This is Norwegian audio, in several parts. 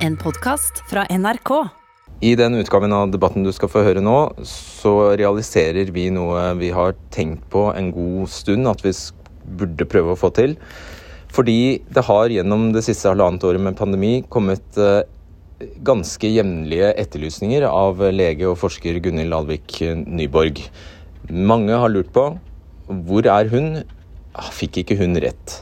En podkast fra NRK. I den utgaven av debatten du skal få høre nå, så realiserer vi noe vi har tenkt på en god stund at vi burde prøve å få til. Fordi det har gjennom det siste halvannet året med pandemi kommet eh, ganske jevnlige etterlysninger av lege og forsker Gunhild Alvik Nyborg. Mange har lurt på hvor er hun? Ah, fikk ikke hun rett?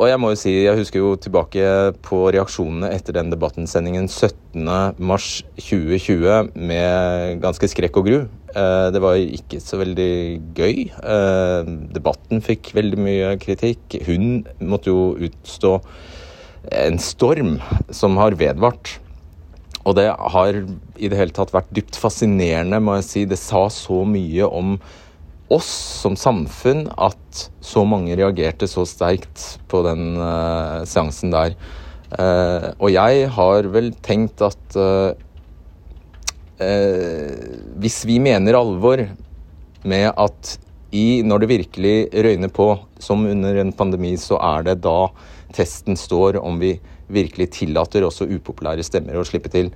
Og jeg må jo si, jeg husker jo tilbake på reaksjonene etter den debattensendingen 17.3.2020 med ganske skrekk og gru. Uh, det var ikke så veldig gøy. Uh, debatten fikk veldig mye kritikk. Hun måtte jo utstå en storm som har vedvart. Og det har i det hele tatt vært dypt fascinerende, må jeg si. Det sa så mye om oss som samfunn at så mange reagerte så sterkt på den uh, seansen der. Uh, og jeg har vel tenkt at uh, hvis vi mener alvor med at i, når det virkelig røyner på, som under en pandemi, så er det da testen står om vi virkelig tillater også upopulære stemmer å slippe til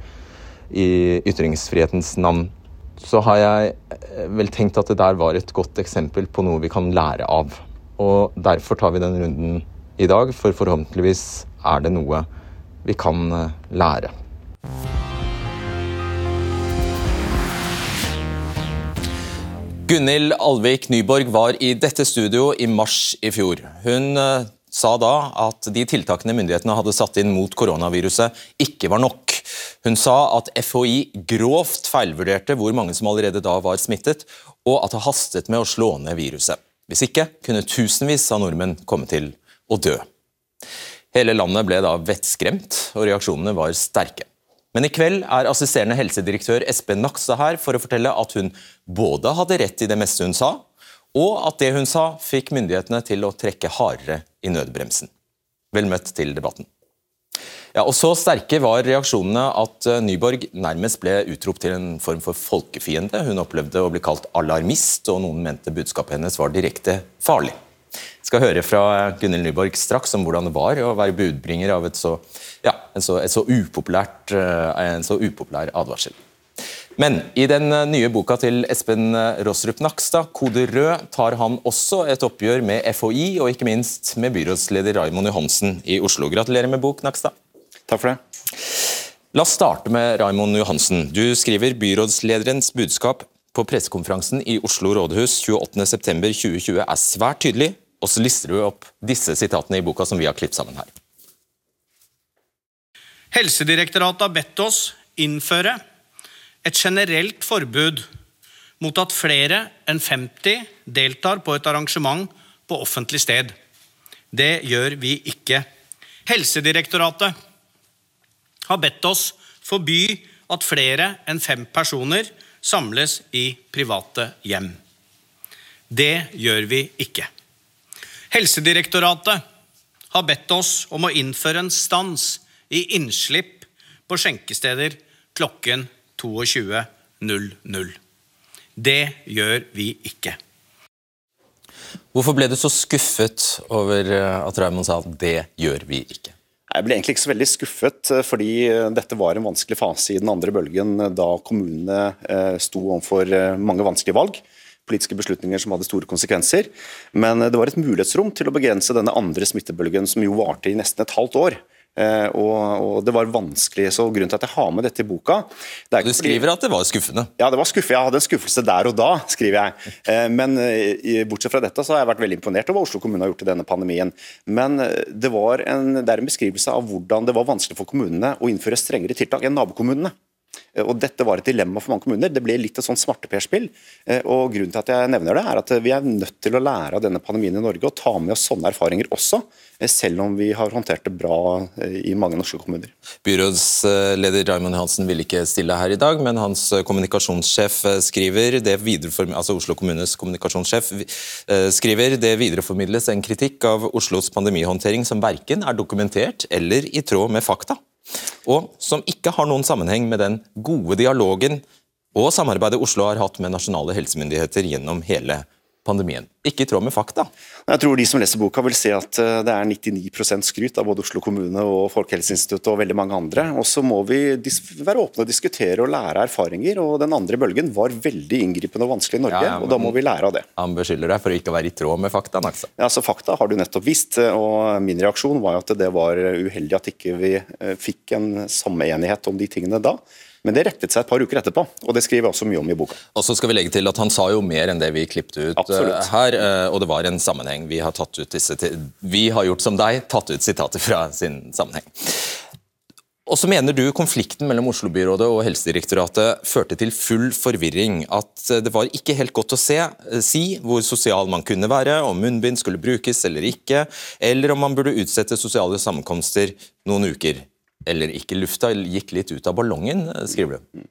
i ytringsfrihetens navn så har jeg eh, vel tenkt at det der var et godt eksempel på noe vi kan lære av. Og derfor tar vi den runden i dag, for forhåpentligvis er det noe vi kan eh, lære. Gunhild Alvik Nyborg var i dette studio i mars i fjor. Hun eh, sa da at de tiltakene myndighetene hadde satt inn mot koronaviruset, ikke var nok. Hun sa at FHI grovt feilvurderte hvor mange som allerede da var smittet, og at det hastet med å slå ned viruset. Hvis ikke kunne tusenvis av nordmenn komme til å dø. Hele landet ble da vettskremt, og reaksjonene var sterke. Men i kveld er assisterende helsedirektør Espen Nakstad her for å fortelle at hun både hadde rett i det meste hun sa, og at det hun sa fikk myndighetene til å trekke hardere i nødbremsen. Vel møtt til debatten. Ja, og Så sterke var reaksjonene at eh, Nyborg nærmest ble utropt til en form for folkefiende. Hun opplevde å bli kalt alarmist, og noen mente budskapet hennes var direkte farlig. Jeg skal høre fra Gunhild Nyborg straks om hvordan det var å være budbringer av et så, ja, en, så, et så eh, en så upopulær advarsel. Men i den eh, nye boka til Espen eh, Rossrup Nakstad, 'Kode rød', tar han også et oppgjør med FHI, og ikke minst med byrådsleder Raimond Johansen i Oslo. Gratulerer med bok, Nakstad. Takk for det. La oss starte med Raimond Johansen. Du skriver byrådslederens budskap på pressekonferansen i Oslo rådhus 28.9.2020 er svært tydelig, og så lister du opp disse sitatene i boka som vi har klippet sammen her. Helsedirektoratet har bedt oss innføre et generelt forbud mot at flere enn 50 deltar på et arrangement på offentlig sted. Det gjør vi ikke. Helsedirektoratet har bedt oss forby at flere enn fem personer samles i private hjem. Det gjør vi ikke. Helsedirektoratet har bedt oss om å innføre en stans i innslipp på skjenkesteder klokken 22.00. Det gjør vi ikke. Hvorfor ble du så skuffet over eh, at Raymond sa at det gjør vi ikke? Jeg ble egentlig ikke så veldig skuffet, eh, fordi eh, dette var en vanskelig fase i den andre bølgen, da kommunene sto overfor mange vanskelige valg. Politiske beslutninger som hadde store konsekvenser. Men det var et mulighetsrom til å begrense denne andre smittebølgen, som jo varte i nesten et halvt år. Uh, og, og, det var vanskelig, så Grunnen til at jeg har med dette i boka Du skriver at det var skuffende? Ja, det var skuffende. Jeg hadde en skuffelse der og da, skriver jeg. Uh, men uh, bortsett fra dette så har jeg vært veldig imponert over hva Oslo kommune har gjort i denne pandemien. Men det, en, det er en beskrivelse av hvordan det var vanskelig for kommunene å innføre strengere tiltak enn nabokommunene. Og Dette var et dilemma for mange kommuner. Det ble litt et sånn smarteperspill. Og Grunnen til at jeg nevner det, er at vi er nødt til å lære av denne pandemien i Norge og ta med oss sånne erfaringer også, selv om vi har håndtert det bra i mange norske kommuner. Byrådsleder Raymond Hansen vil ikke stille her i dag, men hans kommunikasjonssjef skriver det altså Oslo kommunes kommunikasjonssjef skriver det videreformidles en kritikk av Oslos pandemihåndtering som verken er dokumentert eller i tråd med fakta og som ikke har noen sammenheng med den gode dialogen og samarbeidet Oslo har hatt med nasjonale helsemyndigheter gjennom hele pandemien. Ikke i tråd med fakta. Jeg tror de som leser boka vil se at eh, det er 99% skryt av både Oslo kommune og Folkehelseinstituttet og veldig mange andre. Og så må vi være åpne og diskutere og lære erfaringer. og Den andre bølgen var veldig inngripende og vanskelig i Norge, ja, ja, men, og da må vi lære av det. Han beskylder deg for å ikke være i tråd med fakta, Naksa. Ja, altså Fakta har du nettopp visst, og min reaksjon var jo at det var uheldig at ikke vi eh, fikk en samme enighet om de tingene da. Men det rettet seg et par uker etterpå, og det skriver jeg også mye om i boka. Og så skal vi legge til at Han sa jo mer enn det vi klippet ut Absolutt. Eh, her, eh, og det var en sammenheng. Vi har, tatt ut disse, vi har gjort som deg, tatt ut sitater fra sin sammenheng. Og så mener du konflikten mellom Oslo-byrådet og Helsedirektoratet førte til full forvirring. At det var ikke helt godt å se, si hvor sosial man kunne være, om munnbind skulle brukes eller ikke, eller om man burde utsette sosiale sammenkomster noen uker eller ikke lufta gikk litt ut av ballongen, skriver du.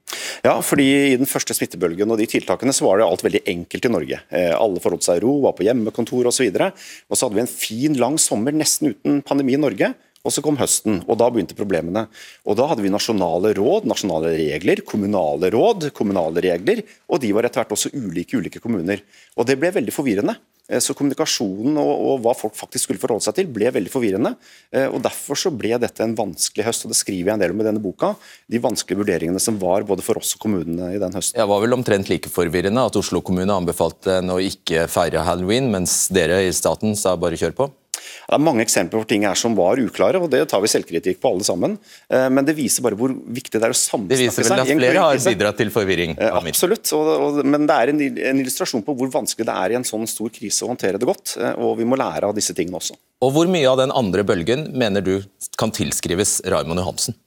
Ja, fordi i den første smittebølgen og de tiltakene så var det alt veldig enkelt i Norge. Eh, alle forholdt seg ro, var på hjemmekontor osv. Og, så og så hadde vi en fin, lang sommer nesten uten pandemi i Norge. Og så kom høsten, og da begynte problemene. Og Da hadde vi nasjonale råd, nasjonale regler, kommunale råd, kommunale regler. Og de var etter hvert også ulike ulike kommuner. Og Det ble veldig forvirrende. Eh, så kommunikasjonen og, og, hva folk faktisk skulle forholde seg til, ble veldig forvirrende. Eh, og Derfor så ble dette en vanskelig høst, og det skriver jeg en del om i denne boka. De vanskelige vurderingene som var både for oss og kommunene i den høsten. Det var vel omtrent like forvirrende at Oslo kommune anbefalte å ikke feire halloween, mens dere i staten sa bare kjør på? Det er mange eksempler på ting her som var uklare, og det tar vi selvkritikk på alle sammen. Eh, men det viser bare hvor viktig det er å samsnakke seg. Det viser vel at flere har bidratt til forvirring? Eh, absolutt, og, og, men det er en, en, illustrasjon på hvor vanskelig det er i en sånn stor krise å håndtere det godt. Eh, og vi må lære av disse tingene også. Og Hvor mye av den andre bølgen mener du kan tilskrives Raymond Johansen?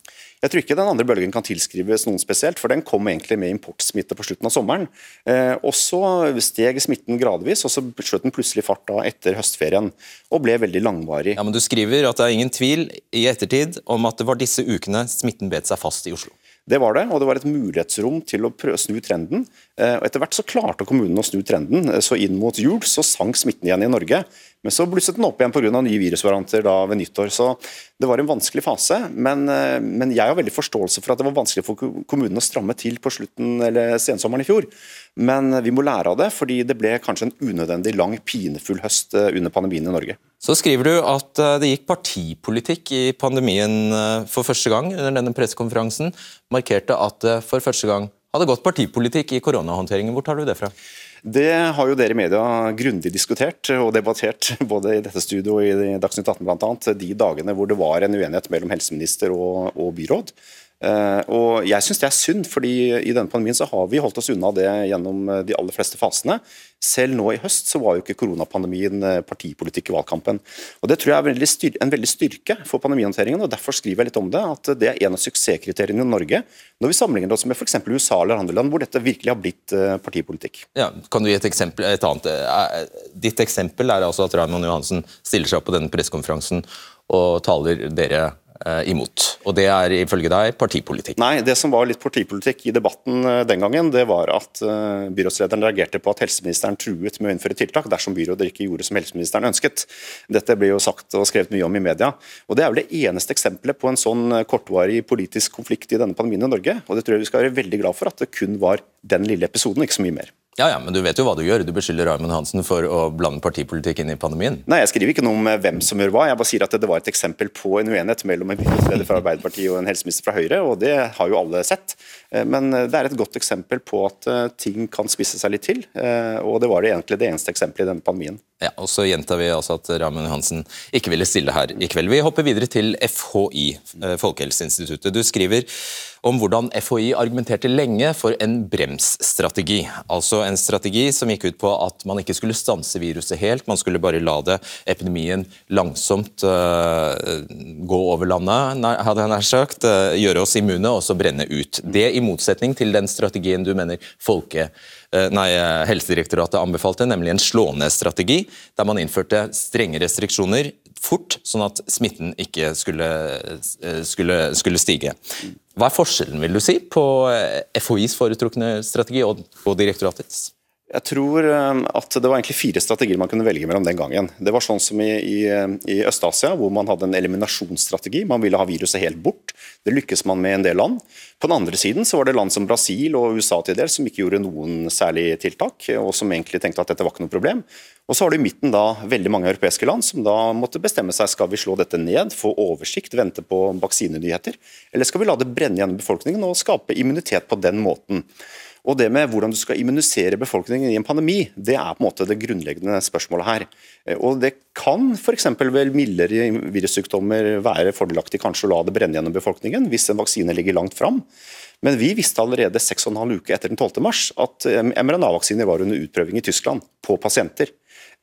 Jeg tror ikke den andre bølgen kan tilskrives noen spesielt, for den kom egentlig med importsmitte på slutten av sommeren. Eh, og Så steg smitten gradvis, og så skjøt den plutselig fart da etter høstferien. Og ble veldig langvarig. Ja, men Du skriver at det er ingen tvil i ettertid om at det var disse ukene smitten bet seg fast i Oslo. Det var det, og det var et mulighetsrom til å snu trenden. Eh, og Etter hvert så klarte kommunen å snu trenden. Eh, så inn mot jul så sank smitten igjen i Norge. Men så blusset den opp igjen pga. nye virusvarianter da ved nyttår. Så det var en vanskelig fase. Men, eh, men, jeg har veldig forståelse for at det var vanskelig for kommunene å stramme til på slutten eller sensommeren i fjor. Men vi må lære av det, fordi det ble kanskje en unødvendig lang, pinefull høst under pandemien i Norge. Så skriver du at det gikk partipolitikk i pandemien for første gang under denne pressekonferansen markerte at det for første gang hadde gått partipolitikk i koronahåndteringen. Hvor tar du det fra? Det har jo dere i media grundig diskutert og debattert, både i dette studioet og i Dagsnytt 18 bl.a., de dagene hvor det var en uenighet mellom helseminister og, og byråd. Uh, og Jeg syns det er synd, fordi i denne pandemien så har vi holdt oss unna det gjennom de aller fleste fasene. Selv nå i høst så var jo ikke koronapandemien eh, partipolitikk i valgkampen. Og Det tror jeg er veldig en veldig styrke for pandemihåndteringen, og derfor skriver jeg litt om det. At det er en av suksesskriteriene i Norge når vi sammenligner oss med f.eks. USA eller andre land hvor dette virkelig har blitt eh, partipolitikk. Ja, kan du gi et eksempel? Et annet? Ditt eksempel er altså at Raymond Johansen stiller seg opp på denne pressekonferansen og taler dere Eh, imot. Og Det er ifølge deg partipolitikk? Nei, det som var litt partipolitikk i debatten eh, den gangen, det var at uh, byrådslederen reagerte på at helseministeren truet med å innføre tiltak dersom byrådet ikke gjorde som helseministeren ønsket. Dette ble jo sagt og skrevet mye om i media. og Det er vel det eneste eksempelet på en sånn kortvarig politisk konflikt i denne pandemien i Norge. og Det tror jeg vi skal være veldig glad for at det kun var den lille episoden, ikke så mye mer. Ja, ja, Men du vet jo hva du gjør. Du beskylder Raymond Hansen for å blande partipolitikk inn i pandemien. Nei, Jeg skriver ikke noe om hvem som gjør hva. Jeg bare sier at det var et eksempel på en uenighet mellom en byrådsleder fra Arbeiderpartiet og en helseminister fra Høyre, og det har jo alle sett. Eh, men det er et godt eksempel på at eh, ting kan spisse seg litt til, eh, og det var det egentlig det eneste eksempelet i denne pandemien. Ja, og Så gjentar vi altså at Raymond Hansen ikke ville stille her i kveld. Vi hopper videre til FHI, Folkehelseinstituttet. Du skriver om hvordan FHI argumenterte lenge for en bremsstrategi. Altså en strategi som gikk ut på at man ikke skulle stanse viruset helt, man skulle bare la det epidemien langsomt uh, gå over landet, hadde jeg nær sagt, uh, gjøre oss immune og så brenne ut. Det i motsetning til den strategien du mener folke, uh, nei, Helsedirektoratet anbefalte, nemlig en slå-ned-strategi, der man innførte strenge restriksjoner fort, sånn at smitten ikke skulle, skulle, skulle stige. Hva er forskjellen vil du si, på eh, FHIs foretrukne strategi og, og direktoratets? Jeg tror eh, at det var egentlig fire strategier man kunne velge mellom den gangen. Det var sånn som i, i, i Øst-Asia, hvor man hadde en eliminasjonsstrategi. Man ville ha viruset helt bort. Det lykkes man med en del land. På den andre siden så var det land som Brasil og USA til dels som ikke gjorde noen særlig tiltak, og som egentlig tenkte at dette var ikke noe problem. Og så har du i midten da veldig mange europeiske land som da måtte bestemme seg skal vi slå dette ned, få oversikt, vente på vaksinenyheter, eller skal vi la det brenne gjennom befolkningen og skape immunitet på den måten. Og det med hvordan du skal immunisere befolkningen i en pandemi, det er på en måte det grunnleggende spørsmålet her. Og Det kan f.eks. ved mildere virussykdommer være fordelaktig kanskje å la det brenne gjennom befolkningen, hvis en vaksine ligger langt fram. Men vi visste allerede 6,5 uker etter den 12. mars at mRNA-vaksiner var under utprøving i Tyskland på pasienter.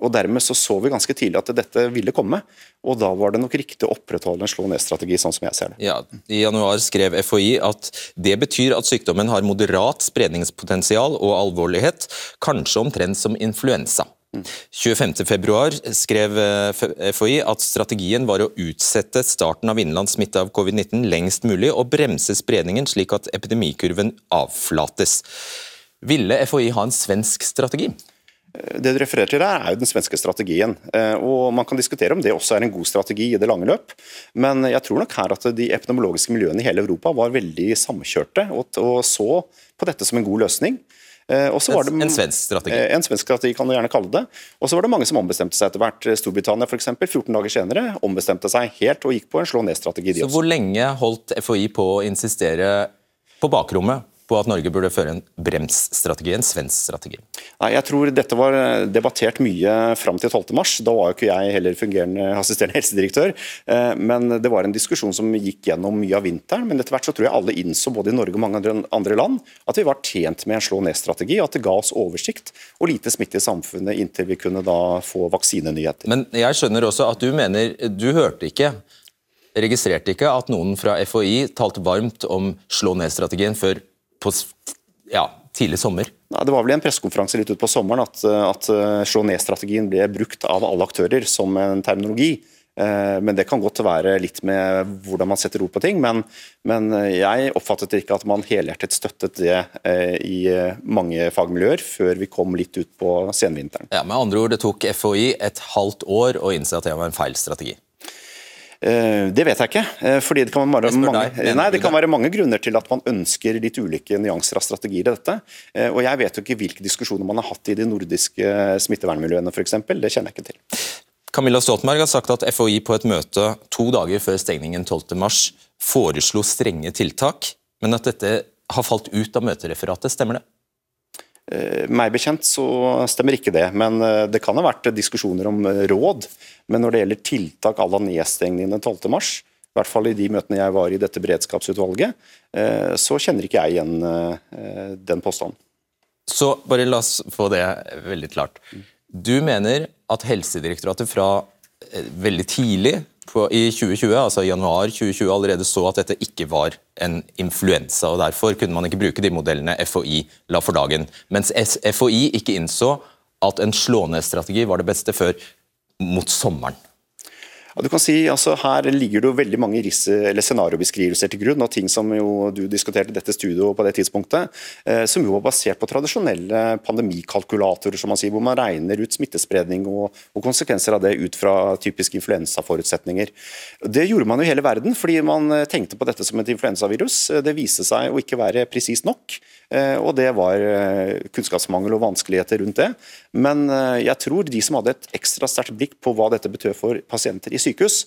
Og Dermed så, så vi ganske tidlig at dette ville komme, og da var det nok riktig å opprettholde en slå-ned-strategi, sånn som jeg ser det. Ja, I januar skrev FHI at det betyr at sykdommen har moderat spredningspotensial og alvorlighet, kanskje omtrent som influensa. 25.2 skrev FHI at strategien var å utsette starten av innenlands smitte av covid-19 lengst mulig og bremse spredningen slik at epidemikurven avflates. Ville FHI ha en svensk strategi? Det du refererer til der, er jo den svenske strategien. Eh, og Man kan diskutere om det også er en god strategi i det lange løp. Men jeg tror nok her at de epidemiologiske miljøene i hele Europa var veldig samkjørte og, så på dette som en god løsning. Eh, det, en svensk strategi? Eh, en svensk strategi kan du gjerne kalle det. Og så var det mange som ombestemte seg etter hvert. Storbritannia eksempel, 14 dager senere ombestemte seg helt og gikk på en slå ned-strategi. Så Hvor lenge holdt FHI på å insistere på bakrommet på at Norge burde føre en bremsstrategi, en svensk strategi? Nei, jeg tror Dette var debattert mye fram til 12.3. Da var jo ikke jeg heller fungerende assisterende helsedirektør. Eh, men det var en diskusjon som gikk gjennom mye av vinteren. Men etter hvert så tror jeg alle innså, både i Norge og mange andre land, at vi var tjent med en slå ned-strategi. At det ga oss oversikt og lite smitte i samfunnet inntil vi kunne da få vaksinenyheter. Men jeg skjønner også at du mener Du hørte ikke registrerte ikke at noen fra FHI talte varmt om slå ned-strategien før på ja, tidlig sommer? Nei, det var vel i en pressekonferanse litt utpå sommeren at, at eh, slå ned-strategien ble brukt av alle aktører som en terminologi. Eh, men Det kan godt være litt med hvordan man setter ord på ting. Men, men jeg oppfattet ikke at man helhjertet støttet det eh, i mange fagmiljøer før vi kom litt ut på senvinteren. Ja, med andre ord, Det tok FHI et halvt år å innse at det var en feil strategi? Eh, det vet jeg ikke. Eh, fordi Det kan, være mange, nei, det kan være mange grunner til at man ønsker litt ulike nyanser av strategier i dette. Eh, og Jeg vet jo ikke hvilke diskusjoner man har hatt i de nordiske smittevernmiljøene f.eks. Det kjenner jeg ikke til. Camilla Stoltenberg har sagt at FHI på et møte to dager før stengningen 12.3 foreslo strenge tiltak, men at dette har falt ut av møtereferatet. Stemmer det? Eh, meg bekjent så stemmer ikke det, men eh, det kan ha vært diskusjoner om eh, råd. Men når det gjelder tiltak à la nedstengningen den 12. mars, i hvert fall i de møtene jeg var i dette beredskapsutvalget, så kjenner ikke jeg igjen den påstanden. Så bare la oss få det veldig klart. Du mener at Helsedirektoratet fra veldig tidlig i 2020, altså i januar 2020 allerede så at dette ikke var en influensa. og Derfor kunne man ikke bruke de modellene FHI la for dagen. Mens FHI ikke innså at en slå-ned-strategi var det beste før mot sommeren. Ja, du kan si, altså Her ligger det jo veldig mange scenariobeskrivelser til grunn, og ting som jo du diskuterte i dette studioet på det tidspunktet, eh, som jo var basert på tradisjonelle pandemikalkulatorer, som man sier, hvor man regner ut smittespredning og, og konsekvenser av det ut fra typiske influensaforutsetninger. Det gjorde man jo i hele verden, fordi man eh, tenkte på dette som et influensavirus. Det viste seg å ikke være presist nok. Eh, og det var eh, kunnskapsmangel og vanskeligheter rundt det. Men eh, jeg tror de som hadde et ekstra sterkt blikk på hva dette betød for pasienter i sykehus,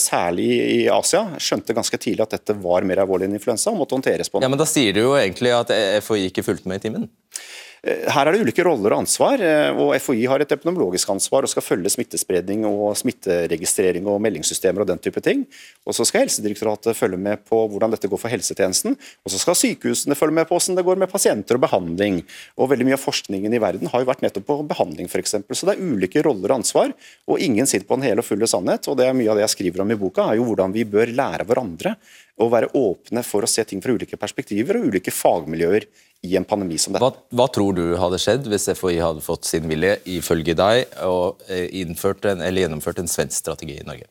særlig i Asia, skjønte ganske tidlig at dette var mer alvorlig enn influensa og måtte håndteres på Ja, Men da sier du jo egentlig at FHI ikke fulgte med i timen? Eh, her er det ulike roller og ansvar, eh, og FHI har et epidemiologisk ansvar og skal følge smittespredning og smitteregistrering og meldingssystemer og den type ting. Og så skal Helsedirektoratet følge med på hvordan dette går for helsetjenesten. Og så skal sykehusene følge med på hvordan det går med pasienter og behandling. Og veldig mye av forskningen i verden har jo vært nettopp på behandling, f.eks. Så det er ulike roller og ansvar, og ingen sitter på den hele og fulle sannhet. Og det er mye av det jeg skriver om i boka, er jo hvordan vi bør lære hverandre og være åpne for å se ting fra ulike perspektiver og ulike fagmiljøer i en pandemi som dette. Hva, hva, tror du hadde skjedd hvis FHI hadde fått sin vilje, ifølge deg, og eh, innført en, eller gjennomført en svensk strategi i Norge?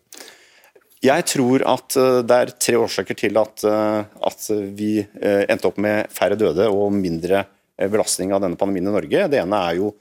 Jeg tror at eh, det er tre årsaker til at, eh, at vi endte opp med færre døde og mindre belastning av denne pandemien i Norge. Det ene er jo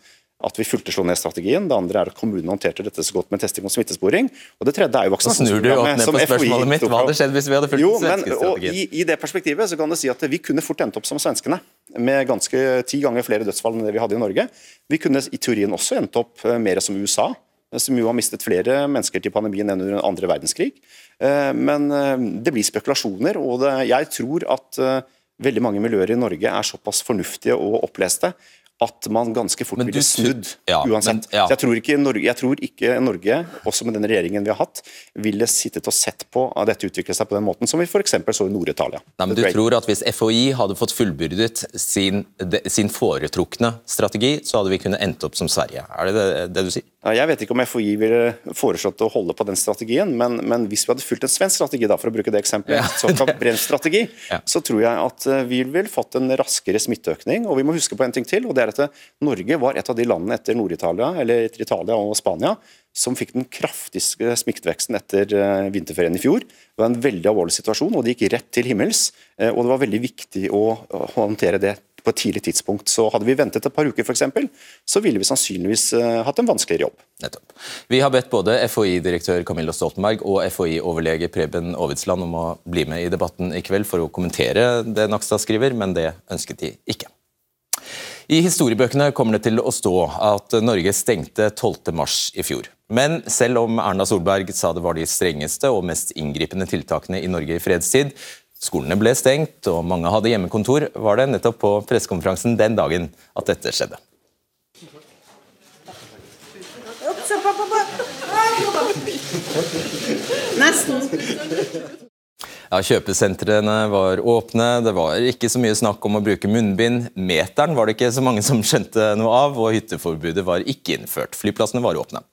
at vi fulgte slå ned strategien. Det andre er at kommunene håndterte dette så godt med testing og smittesporing. Og det tredje er jo vaksinasjonsprogrammet. Snur du opp ned på spørsmålet mitt. Hva hadde skjedd hvis vi hadde fulgt jo, strategien? I, I det perspektivet så kan det si at vi kunne fort endt opp som svenskene, med ganske ti ganger flere dødsfall enn det vi hadde i Norge. Vi kunne i teorien også endt opp eh, mer som USA, eh, som jo har mistet flere mennesker til pandemien enn under andre verdenskrig. Eh, men det blir spekulasjoner, og det, jeg tror at veldig mange miljøer i Norge er såpass fornuftige og oppleste at man ganske fort ville snudd ja, uansett. Men, ja. Så jeg tror, ikke Norge, jeg tror ikke Norge, også med den regjeringen vi har hatt, ville sittet og sett på at dette utviklet seg på den måten som vi f.eks. så i Nord-Italia. Nei, men Du tror at hvis FHI hadde fått fullbyrdet sin, de, sin foretrukne strategi, så hadde vi kunnet endt opp som Sverige? Er det det, det du sier? Jeg vet ikke om FHI ville foreslått å holde på den strategien, men, men hvis vi hadde fulgt en svensk strategi, da, for å bruke det eksempelet, ja. såkalt brennstrategi, ja. så tror jeg at eh, vi ville fått en raskere smitteøkning. Og vi må huske på en ting til, og det er at eh, Norge var et av de landene etter Nord-Italia eller etter Italia og Spania som fikk den kraftigste smitteveksten etter eh, vinterferien i fjor. Det var en veldig alvorlig situasjon, og det gikk rett til himmels. Og det var veldig viktig å håndtere det på et tidlig tidspunkt. Så Hadde vi ventet et par uker, for eksempel, så ville vi sannsynligvis uh, hatt en vanskeligere jobb. Nettopp. Vi har bedt både FHI-direktør Camilla Stoltenberg og FHI-overlege Preben Aavitsland om å bli med i debatten i kveld for å kommentere det Nakstad skriver, men det ønsket de ikke. I historiebøkene kommer det til å stå at Norge stengte 12.3 i fjor. Men selv om Erna Solberg sa det var de strengeste og mest inngripende tiltakene i Norge i fredstid, Skolene ble stengt, og mange hadde hjemmekontor. Var det nettopp på pressekonferansen den dagen at dette skjedde? Nesten. Ja, Kjøpesentrene var åpne, det var ikke så mye snakk om å bruke munnbind. Meteren var det ikke så mange som skjønte noe av, og hytteforbudet var ikke innført. Flyplassene var åpne.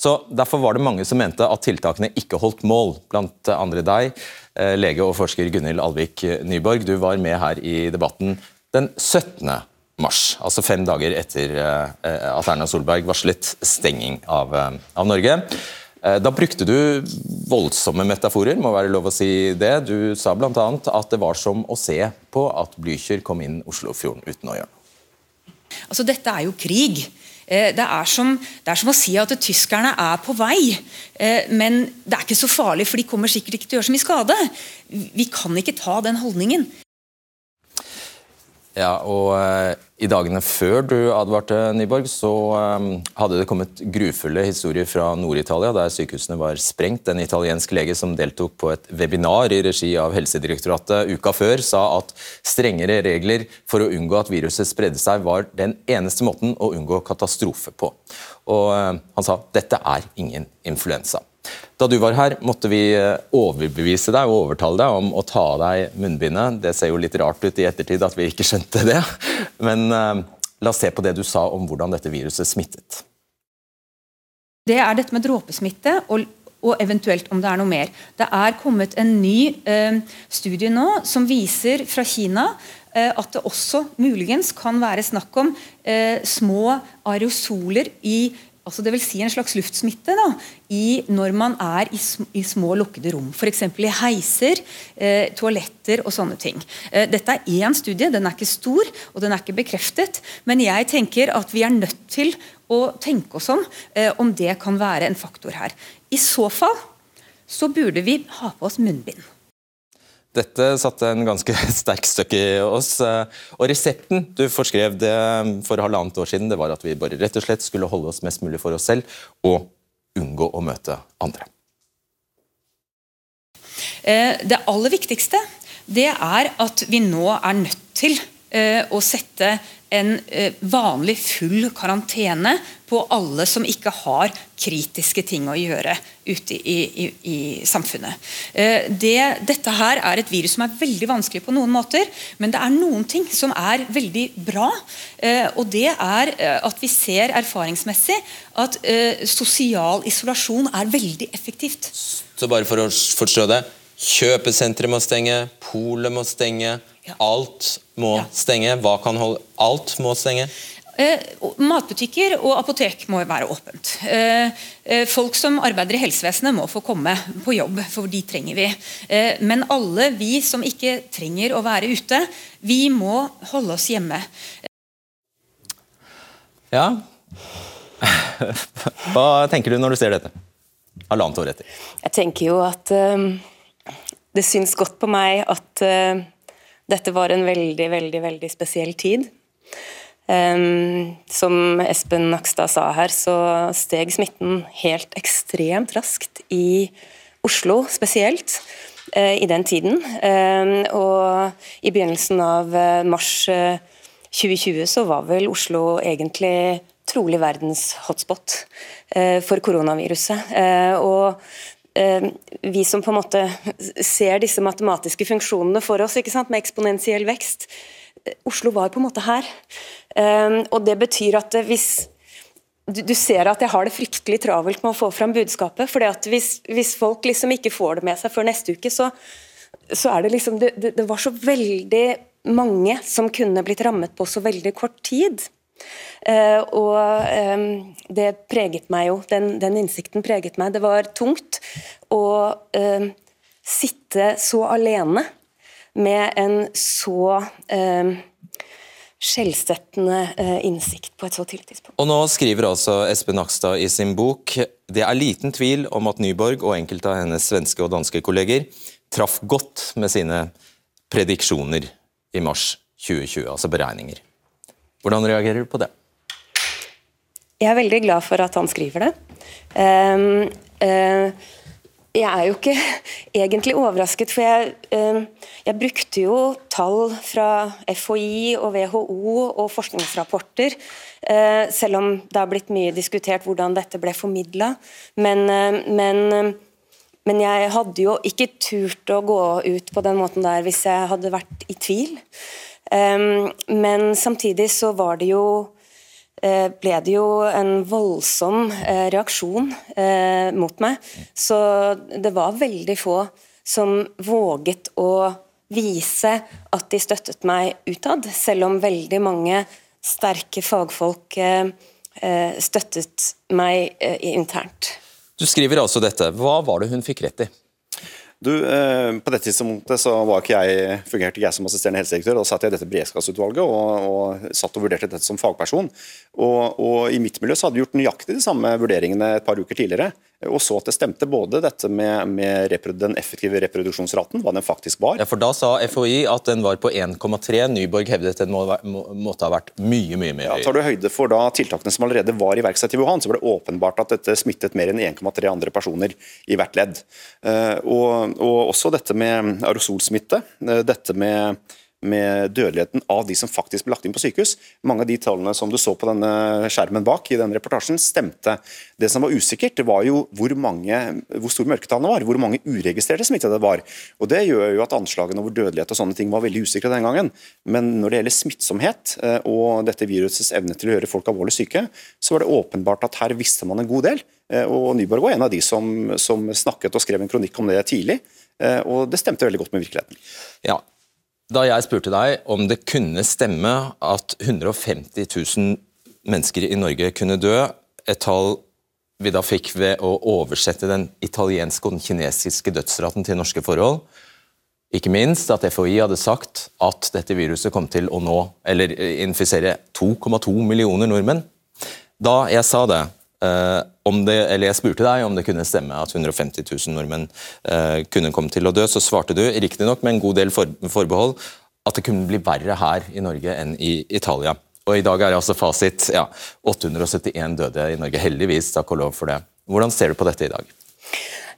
Så Derfor var det mange som mente at tiltakene ikke holdt mål, blant andre deg, eh, lege og forsker Gunhild Alvik Nyborg. Du var med her i debatten den 17. mars, altså fem dager etter eh, at Erna Solberg varslet stenging av, eh, av Norge. Eh, da brukte du voldsomme metaforer, må være lov å si det. Du sa bl.a. at det var som å se på at Blücher kom inn Oslofjorden uten å gjøre noe. Altså, dette er jo krig. Eh, det er, som, det er som å si at tyskerne er på vei, eh, men det er ikke så farlig, for de kommer sikkert ikke til å gjøre så mye skade. Vi kan ikke ta den holdningen. Ja, og I dagene før du advarte, Nyborg, så um, hadde det kommet grufulle historier fra Nord-Italia, der sykehusene var sprengt. En italiensk lege som deltok på et webinar i regi av Helsedirektoratet uka før, sa at strengere regler for å unngå at viruset spredde seg, var den eneste måten å unngå katastrofe på. Og uh, Han sa dette er ingen influensa. Da du var her, måtte vi eh, overbevise deg og overtale deg om å ta av deg munnbindet. Det ser jo litt rart ut i ettertid at vi ikke skjønte det, men eh, la oss se på det du sa om hvordan dette viruset smittet. Det er dette med dråpesmitte og, og eventuelt om det er noe mer. Det er kommet en ny eh, studie nå som viser fra Kina at det også muligens kan være snakk om små aerosoler i altså det vil Si en slags luftsmitte da, i, når man er i, i små, lukkede rom. F.eks. i heiser, eh, toaletter og sånne ting. Eh, dette er én studie, den er ikke stor og den er ikke bekreftet. Men jeg tenker at vi er nødt til å tenke oss om eh, om det kan være en faktor her. I så fall så burde vi ha på oss munnbind. Dette satte en ganske sterk støkk i oss. Og Resepten du forskrev det for halvannet år siden, det var at vi bare rett og slett skulle holde oss mest mulig for oss selv og unngå å møte andre. Eh, det aller viktigste det er at vi nå er nødt til eh, å sette en eh, vanlig full karantene på alle som ikke har kritiske ting å gjøre ute i, i, i samfunnet. Eh, det, dette her er et virus som er veldig vanskelig på noen måter, men det er noen ting som er veldig bra. Eh, og det er at vi ser erfaringsmessig at sosial isolasjon er veldig effektivt. Så bare for å forstå det. Kjøpesentre må stenge, polet må stenge. Alt må ja. stenge. Hva kan holde Alt må stenge? Eh, matbutikker og apotek må være åpent. Eh, eh, folk som arbeider i helsevesenet må få komme på jobb, for de trenger vi. Eh, men alle vi som ikke trenger å være ute, vi må holde oss hjemme. Ja. Hva tenker du når du ser dette? Halvannet år etter. Jeg tenker jo at um, det syns godt på meg at uh, dette var en veldig, veldig, veldig spesiell tid. Um, som Espen Nakstad sa her, så steg smitten helt ekstremt raskt i Oslo spesielt uh, i den tiden. Um, og i begynnelsen av uh, mars 2020 så var vel Oslo egentlig trolig verdens hotspot for koronaviruset. og vi som på en måte ser disse matematiske funksjonene for oss, med eksponentiell vekst, Oslo var på en måte her. Um, og det betyr at hvis du, du, ser at jeg har det fryktelig travelt med å få fram budskapet. fordi at hvis, hvis folk liksom ikke får det med seg før neste uke, så, så er det liksom det, det, det, var så veldig mange som kunne blitt rammet på så veldig kort tid. Uh, og det preget meg jo. Den, den, innsikten preget meg. Det var tungt å sitte så alene med en så eh, skjellsettende eh, innsikt på et så tidlig tidspunkt. Og Nå skriver altså Espen Nakstad i sin bok det er liten tvil om at Nyborg og enkelte av hennes svenske og danske kolleger traff godt med sine prediksjoner i mars 2020, altså beregninger. Hvordan reagerer du på det? Jeg er veldig glad for at han skriver det. Um, uh, jeg er jo ikke egentlig overrasket, for jeg, eh, jeg, brukte jo tall fra FHI og WHO og forskningsrapporter, eh, selv om det har blitt mye diskutert hvordan dette ble formidla. Men, eh, men, men, jeg hadde jo ikke turt å gå ut på den måten der hvis jeg hadde vært i tvil. Men samtidig så var det jo Eh, ble det jo en voldsom eh, reaksjon eh, mot meg. Så det var veldig få som våget å vise at de støttet meg utad, selv om veldig mange sterke fagfolk støttet meg internt. Du skriver altså dette. Hva var det hun fikk rett i? Du, eh, På dette tidspunktet så ikke jeg, fungerte ikke jeg som assisterende helsedirektør. Da satt jeg i dette beredskapsutvalget og, og, satt og vurderte dette som fagperson. Og, og I mitt miljø så hadde vi gjort nøyaktig de samme vurderingene et par uker tidligere og så at det stemte både dette med, med den effektive reproduksjonsraten, hva den faktisk var. Ja, for Da sa FHI at den var på 1,3. Nyborg hevdet den må, må, måtte ha vært mye mye mer ja, Tar du høyde for da tiltakene som allerede var iverksatt i Wuhan, så var det åpenbart at dette smittet mer enn 1,3 andre personer i hvert ledd. Uh, og, og, også dette med aerosolsmitte. Uh, dette med med dødeligheten av de som faktisk ble lagt inn på sykehus. Mange av de tallene som du så på denne skjermen bak i denne reportasjen, stemte. Det som var usikkert, var jo hvor, mange, hvor store mørketallene var, hvor mange uregistrerte smittede det var. Og Det gjør jo at anslagene over dødelighet og sånne ting var veldig usikre den gangen. Men når det gjelder smittsomhet eh, og dette virusets evne til å gjøre folk alvorlig syke, så var det åpenbart at her visste man en god del. Eh, og Nyborg var en av de som, som snakket og skrev en kronikk om det tidlig. Eh, og det stemte veldig godt med virkeligheten. Ja, da jeg spurte deg om det kunne stemme at 150 000 mennesker i Norge kunne dø, et tall vi da fikk ved å oversette den italienske og den kinesiske dødsraten til norske forhold, ikke minst at FHI hadde sagt at dette viruset kom til å nå, eller infisere 2,2 millioner nordmenn. Da jeg sa det, Eh, det, eller jeg spurte deg om det kunne stemme at 150 000 nordmenn uh, kunne komme til å dø, så svarte du riktignok med en god del for, forbehold at det kunne bli verre her i Norge enn i Italia. Og I dag er det altså fasit ja, 871 døde i Norge. Heldigvis, takk og lov for det. Hvordan ser du på dette i dag?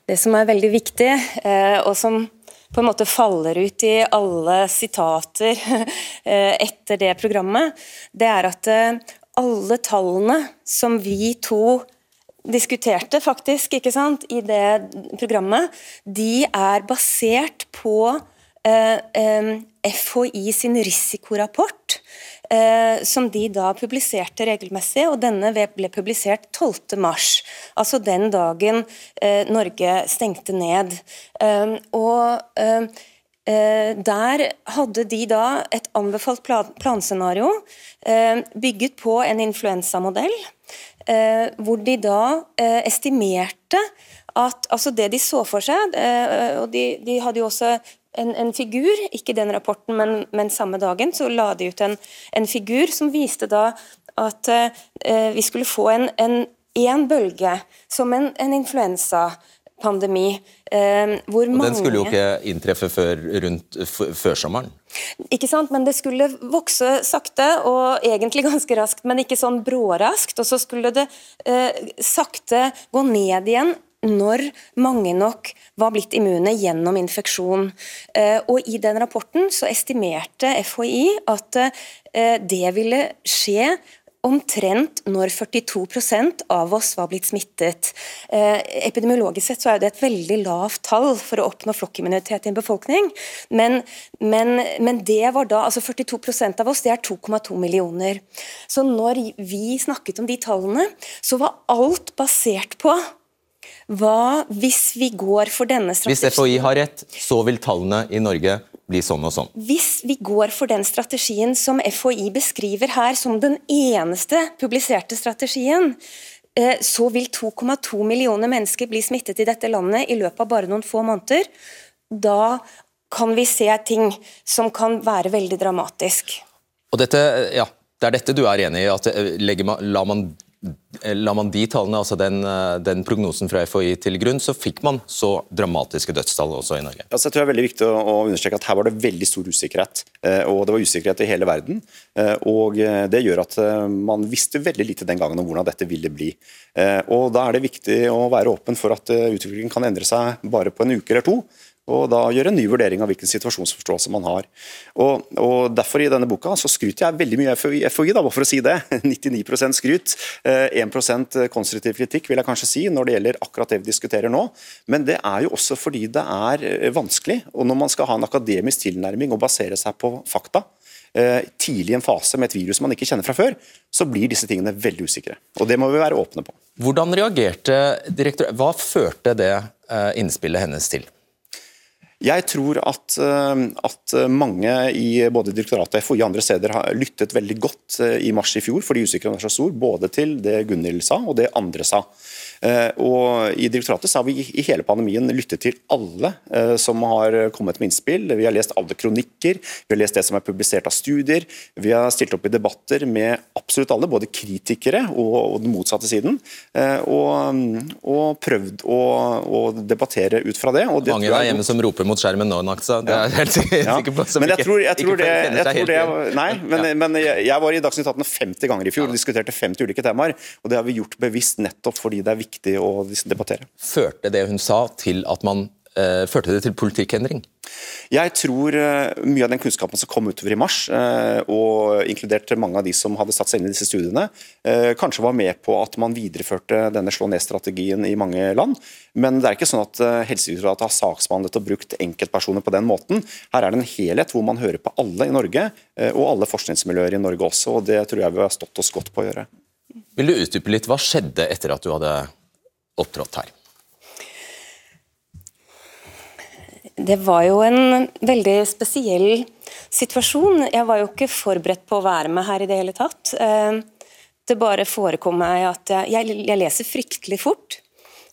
Det som er veldig viktig, uh, og som på en måte faller ut i alle sitater etter det programmet, det er at alle tallene som vi to diskuterte faktisk ikke sant, i det programmet, de er basert på eh, eh, FHI sin risikorapport, eh, som de da publiserte regelmessig. og Denne ble publisert 12.3, altså den dagen eh, Norge stengte ned. Eh, og eh, der hadde de da et anbefalt planscenario eh, bygget på en influensamodell, eh, hvor de da estimerte at altså det de så for seg, og de, de hadde jo også en, en, figur, ikke den rapporten, men, men, samme dagen, så la de ut en, en figur som viste da at vi skulle få en, en, en bølge som en, en influensa pandemi. Eh, hvor og Den skulle jo ikke inntreffe før rundt førsommeren? Ikke sant, men det skulle vokse sakte og egentlig ganske raskt, men ikke sånn bråraskt. Og så skulle det eh, sakte gå ned igjen når mange nok var blitt immune gjennom infeksjon. Eh, og I den rapporten så estimerte FHI at eh, det ville skje omtrent når 42% av oss var blitt smittet. Eh, epidemiologisk sett så er det et veldig lavt tall for å oppnå flokkimmunitet i en befolkning, men, men, men det var da, altså 42% av oss, det er 2,2 millioner. Så når vi snakket om de tallene, så var alt basert på hva hvis vi går for denne strategien Hvis FHI har rett, så vil tallene i Norge bli sånn og sånn. Hvis vi går for den strategien som FHI beskriver her som den eneste publiserte strategien, eh, så vil 2,2 millioner mennesker bli smittet i dette landet i løpet av bare noen få måneder. Da kan vi se ting som kan være veldig dramatisk. Og dette, ja, Det er dette du er enig i? at eh, man, La man La man de tallene, altså den, eh, den, prognosen fra FHI til grunn, så fikk man så dramatiske dødstall også i Norge. Altså, jeg tror det er veldig viktig å understreke at Her var det veldig stor usikkerhet. Eh, og Det var usikkerhet i hele verden. Eh, og Det gjør at man visste veldig lite den gangen om hvordan dette ville bli. Og Da er det viktig å være åpen for at utviklingen kan endre seg bare på en uke eller to og da gjøre en ny vurdering av hvilken situasjonsforståelse man har. Og, og Derfor i denne boka så skryter jeg veldig mye av FHI, da, bare for å si det. 99% skryt. 1 eh, konstruktiv kritikk vil jeg kanskje si når det gjelder akkurat det vi diskuterer nå. Men det er jo også fordi det er eh, vanskelig. Og når man skal ha en akademisk tilnærming og basere seg på fakta, eh, tidlig i en fase med et virus man ikke kjenner fra før, så blir disse tingene veldig usikre. Og Det må vi være åpne på. Hvordan reagerte direktør... Hva førte det innspillet hennes til? Jeg tror at, eh, at, mange i både direktoratet FHI og andre steder har lyttet veldig godt eh, i mars i fjor, fordi usikkerheten er så stor, både til det Gunhild sa og det andre sa. Eh, og I direktoratet så har vi i hele pandemien lyttet til alle eh, som har kommet med innspill. Vi har lest alle kronikker, vi har lest det som er publisert av studier. Vi har stilt opp i debatter med absolutt alle, både kritikere og, den motsatte siden. Eh, og, og prøvd å, å, debattere ut fra det. det Mange der hjemme som roper mot skjermen nå, Naksa. Det er helt sikker på. Men jeg tror, jeg tror det, jeg tror det Nei, men, men jeg, jeg, var i Dagsnytt 18 50 ganger i fjor og diskuterte 50 ulike temaer. og Det har vi gjort bevisst nettopp fordi det er viktig viktig å debattere. Førte det hun sa til at man uh, førte det til politikkendring? Jeg tror uh, mye av den kunnskapen som kom utover i mars, uh, og inkludert mange av de som hadde satt seg inn i disse studiene, kanskje var med på at man videreførte denne slå ned-strategien i mange land. Men det er ikke sånn at Helsedirektoratet har saksbehandlet og brukt enkeltpersoner på den måten. Her er det en helhet hvor man hører på alle i Norge, og alle forskningsmiljøer i Norge også. og Det tror jeg vi har stått oss godt på å gjøre. Vil du utdype litt, Hva skjedde etter at du hadde opptrådt her? Det var jo en veldig spesiell situasjon. Jeg var jo ikke forberedt på å være med her i det hele tatt. Eh, det bare forekom meg at jeg, jeg leser fryktelig fort.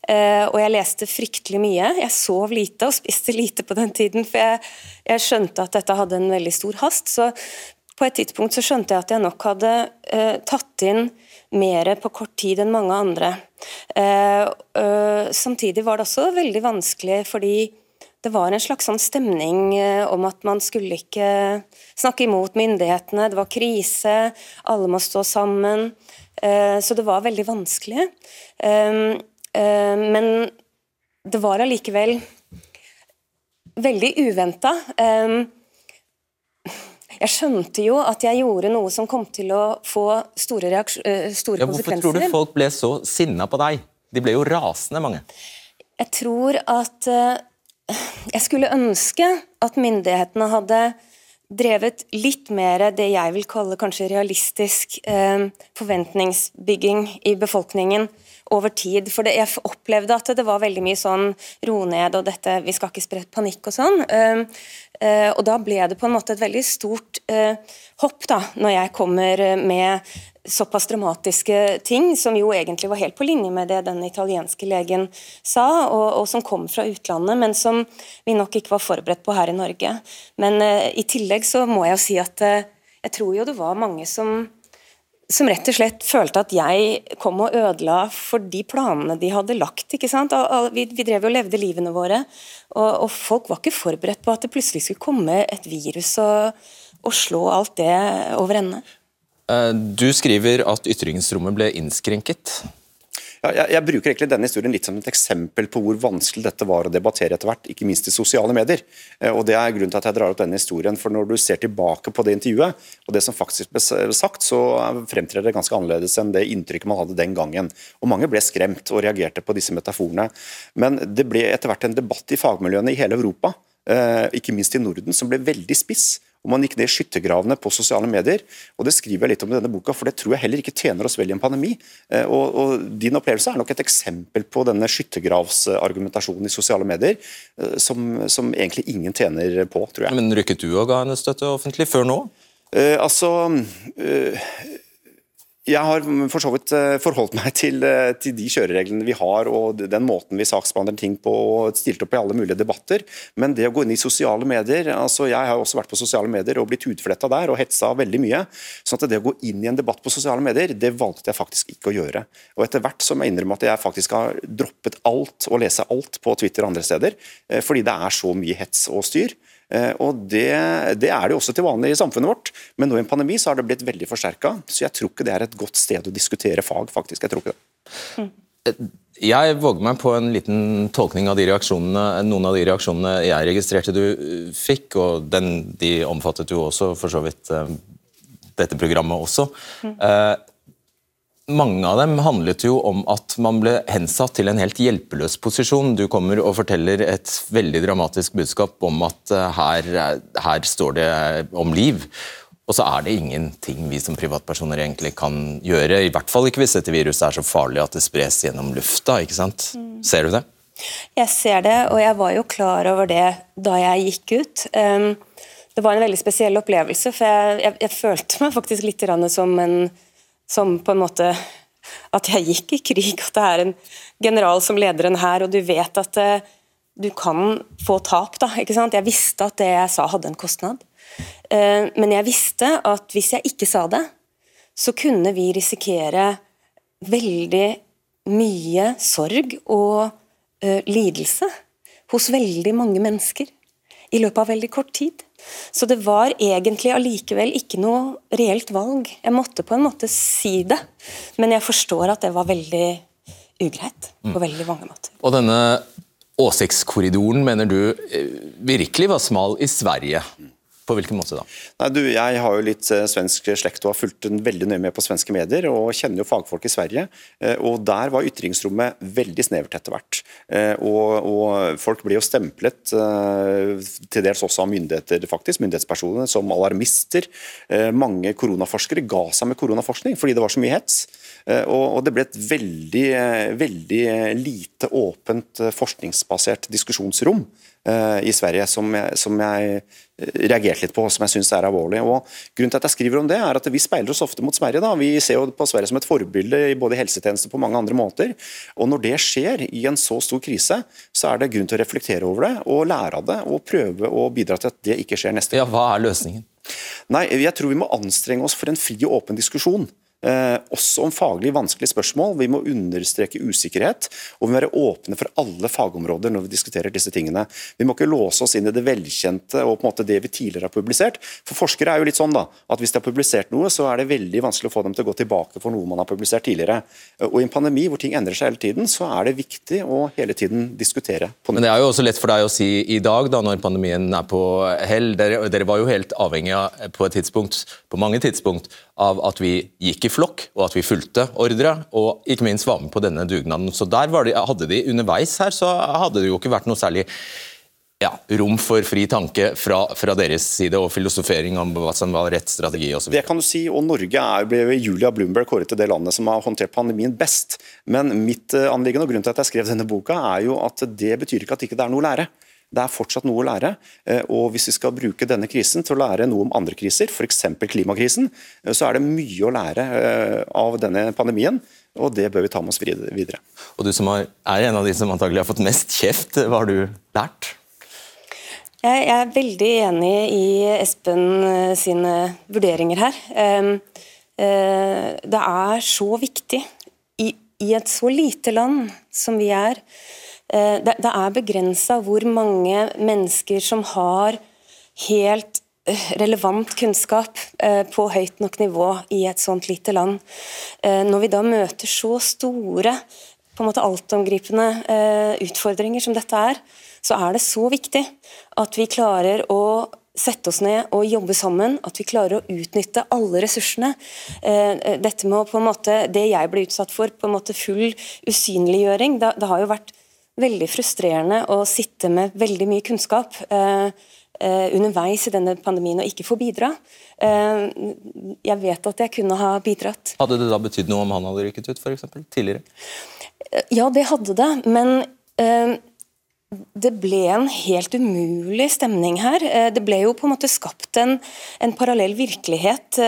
Uh, og jeg leste fryktelig mye. Jeg sov lite og spiste lite på den tiden, for jeg, jeg, skjønte at dette hadde en veldig stor hast. Så på et tidspunkt så skjønte jeg at jeg nok hadde uh, tatt inn mer på kort tid enn mange andre. Uh, uh, samtidig var det også veldig vanskelig fordi det var en slags sånn stemning om at man skulle ikke snakke imot myndighetene, det var krise, alle må stå sammen. så det var veldig vanskelig. men det var allikevel veldig uventa. Jeg skjønte jo at jeg gjorde noe som kom til å få store, eh, store ja, hvorfor konsekvenser. Hvorfor tror du folk ble så sinna på deg? De ble jo rasende, mange. Jeg tror at uh, Jeg skulle ønske at myndighetene hadde drevet litt mer det jeg vil kalle kanskje realistisk uh, forventningsbygging i befolkningen over tid. For det, jeg opplevde at det var veldig mye sånn ro ned og dette, vi skal ikke spre panikk og sånn. Eh, og da ble det på en måte et veldig stort eh, hopp da, når jeg kommer med såpass dramatiske ting, som jo egentlig var helt på linje med det den italienske legen sa, og, og som kom fra utlandet, men som vi nok ikke var forberedt på her i Norge. Men uh, i tillegg så må jeg jo si at uh, jeg tror jo det var mange som som rett og slett følte at jeg kom og ødela for de planene de hadde lagt. ikke sant? Vi, vi drev og levde livene våre, og, og, folk var ikke forberedt på at det plutselig skulle komme et virus og, og slå alt det over ende. Eh, du skriver at ytringsrommet ble innskrenket. Jeg, jeg, bruker egentlig denne historien litt som et eksempel på hvor vanskelig dette var å debattere etter hvert, ikke minst i sosiale medier. Eh, og Det er grunnen til at jeg drar opp denne historien, for Når du ser tilbake på det intervjuet, og det som faktisk ble sagt, så fremtrer det ganske annerledes enn det inntrykket man hadde den gangen. Og Mange ble skremt og reagerte på disse metaforene. Men det ble etter hvert en debatt i fagmiljøene i hele Europa, eh, ikke minst i Norden, som ble veldig spiss og man gikk ned i skyttergravene på sosiale medier. og Det skriver jeg litt om i denne boka, for det tror jeg heller ikke tjener oss vel i en pandemi. Eh, og, og Din opplevelse er nok et eksempel på denne skyttergravsargumentasjonen i sosiale medier, eh, som, som, egentlig ingen tjener på, tror jeg. Men rykket du og ga henne støtte offentlig før nå? Eh, altså, uh, jeg har for så vidt eh, forholdt meg til, eh, til, de kjørereglene vi har og den måten vi saksbehandler ting på og stilt opp i alle mulige debatter. Men det å gå inn i sosiale medier altså Jeg har også vært på sosiale medier og blitt hudfletta der og hetsa veldig mye. sånn at det å gå inn i en debatt på sosiale medier, det valgte jeg faktisk ikke å gjøre. Og Etter hvert så må jeg innrømme at jeg faktisk har droppet alt og lese alt på Twitter og andre steder, eh, fordi det er så mye hets og styr. Eh, og det, det, er det også til vanlig i samfunnet vårt, men nå i en pandemi så har det blitt veldig forsterka. Så jeg tror ikke det er et godt sted å diskutere fag, faktisk. Jeg tror ikke det. Mm. Jeg våger meg på en liten tolkning av de reaksjonene, noen av de reaksjonene jeg registrerte du fikk, og den, de omfattet jo også for så vidt eh, dette programmet også. Mm. Eh, mange av dem handlet jo om at man ble hensatt til en helt hjelpeløs posisjon. Du kommer og forteller et veldig dramatisk budskap om at eh, her, her står det om liv. Og så er det ingenting vi som privatpersoner egentlig kan gjøre. I hvert fall ikke hvis dette viruset er så farlig at det spres gjennom lufta. ikke sant? Mm. Ser du det? Jeg ser det, og jeg var jo klar over det da jeg gikk ut. Um, det var en veldig spesiell opplevelse, for jeg, jeg, jeg følte meg faktisk litt som en som på en måte At jeg gikk i krig, at det er en general som leder en hær, og du vet at uh, du kan få tap. da, ikke sant? Jeg visste at det jeg sa hadde en kostnad. Uh, men jeg visste at hvis jeg ikke sa det, så kunne vi risikere veldig mye sorg og uh, lidelse hos veldig mange mennesker i løpet av veldig kort tid. Så det var egentlig allikevel ikke noe reelt valg. Jeg måtte på en måte si det, men jeg forstår at det var veldig ugreit på mm. veldig mange måter. Og denne åsiktskorridoren mener du eh, virkelig var smal i Sverige? På hvilken måte da? Nei, du, jeg har jo litt eh, svensk slekt og har fulgt veldig nøye med på svenske medier. og Kjenner jo fagfolk i Sverige. Eh, og Der var ytringsrommet veldig snevert etter hvert. Eh, og, og, Folk ble jo stemplet, til dels også av myndigheter, faktisk, myndighetspersoner, som alarmister. Mange koronaforskere ga seg med koronaforskning fordi det var så mye hets. Og det ble et veldig, veldig lite åpent forskningsbasert diskusjonsrom i Sverige som jeg, som jeg reagerte litt på, som jeg syns er alvorlig. Og grunnen til at jeg skriver om det, er at vi speiler oss ofte mot Sverige. da. Vi ser jo på Sverige som et forbilde i både helsetjenester på mange andre måter. Og når det skjer i en så stor krise, så er det grunn til å reflektere over det og lære av det, og prøve å bidra til at det ikke skjer neste gang. Ja, Hva er løsningen? Nei, Jeg tror vi må anstrenge oss for en fri og åpen diskusjon. Eh, også om faglig vanskelige spørsmål. Vi må understreke usikkerhet, og vi må være åpne for alle fagområder når vi diskuterer disse tingene. Vi må ikke låse oss inn i det velkjente og på en måte det vi tidligere har publisert. For Forskere er jo litt sånn da, at hvis de har publisert noe, så er det veldig vanskelig å få dem til å gå tilbake for noe man har publisert tidligere. Og I en pandemi hvor ting endrer seg hele tiden, så er det viktig å hele tiden diskutere. Men Det er jo også lett for deg å si i dag, da, når pandemien er på hell. Dere, dere var jo helt avhengig av på et tidspunkt, på mange tidspunkt av at vi gikk i flokk, og at vi fulgte ordre, og ikke minst var med på denne dugnaden. Så der de, hadde de Underveis her så hadde det jo ikke vært noe særlig ja, rom for fri tanke fra, fra, deres side og filosofering om hva som var rett strategi osv. Det kan du si, og Norge er, ble Julia Bloomberg kåret til det landet som har håndtert pandemien best. Men mitt eh, anliggende og grunnen til at jeg skrev denne boka, er jo at det betyr ikke at det ikke er noe å lære. Det er fortsatt noe å lære. eh, Og hvis vi skal bruke denne krisen til å lære noe om andre kriser, f.eks. klimakrisen, eh, så er det mye å lære eh, av denne pandemien. Og det bør vi ta med oss videre. Og du som er en av de som antagelig har fått mest kjeft, hva har du lært? Jeg er veldig enig i Espen sine vurderinger her. Ehm, eh, det er så viktig i, i et så lite land som vi er. Eh, Det, det er begrensa hvor mange mennesker som har helt eh, relevant kunnskap eh, på høyt nok nivå i et sånt lite land. Når vi da møter så store på en måte altomgripende utfordringer som dette er, så er det så viktig at vi klarer å sette oss ned og jobbe sammen, at vi klarer å utnytte alle ressursene. Dette med å på en måte, Det jeg ble utsatt for, på en måte full usynliggjøring, det, det har jo vært veldig frustrerende å sitte med veldig mye kunnskap eh, eh, underveis i denne pandemien og ikke få bidra. Eh, jeg vet at jeg kunne ha bidratt. Hadde det da betydd noe om han hadde rykket ut, for eksempel, tidligere? Ja, det hadde det, men eh, det ble en helt umulig stemning her. Det ble jo på en måte skapt en, en parallell virkelighet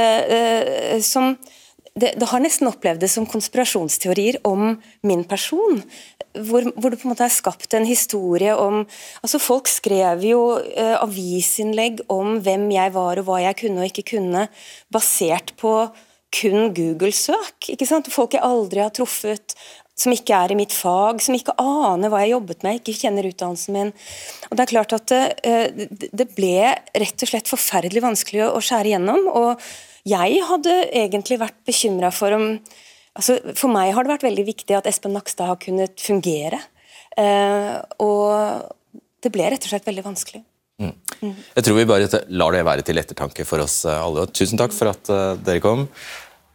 som det, det, har nesten opplevd det som konspirasjonsteorier om min person. Hvor, hvor, det på en måte er skapt en historie om altså Folk skrev jo eh, avisinnlegg om hvem jeg var og hva jeg kunne og ikke kunne, basert på kun Google-søk. ikke sant? Folk jeg aldri har truffet, som ikke er i mitt fag, som ikke aner hva jeg jobbet med, ikke kjenner utdannelsen min. Og Det er klart at det, det ble rett og slett forferdelig vanskelig å skjære gjennom. og jeg hadde egentlig vært bekymra for om altså For meg har det vært veldig viktig at Espen Nakstad har kunnet fungere. Eh, og det ble rett og slett veldig vanskelig. Mm. Jeg tror vi bare lar det være til ettertanke for oss alle. Tusen takk for at uh, dere kom.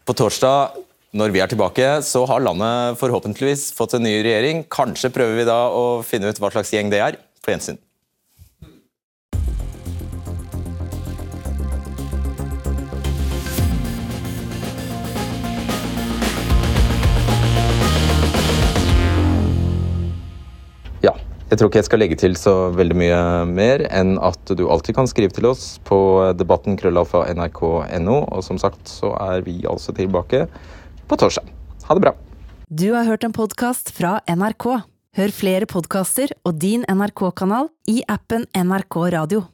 På torsdag når vi er tilbake, så har landet forhåpentligvis fått en ny regjering. Kanskje prøver vi da å finne ut hva slags gjeng det er. På gjensyn. Jeg tror ikke jeg skal legge til så veldig mye mer enn at du alltid kan skrive til oss på debatten krøllalfa nrk.no. Og som sagt så er vi altså tilbake på torsdag. Ha det bra. Du har hørt en podkast fra NRK. Hør flere podkaster og din NRK-kanal i appen NRK Radio.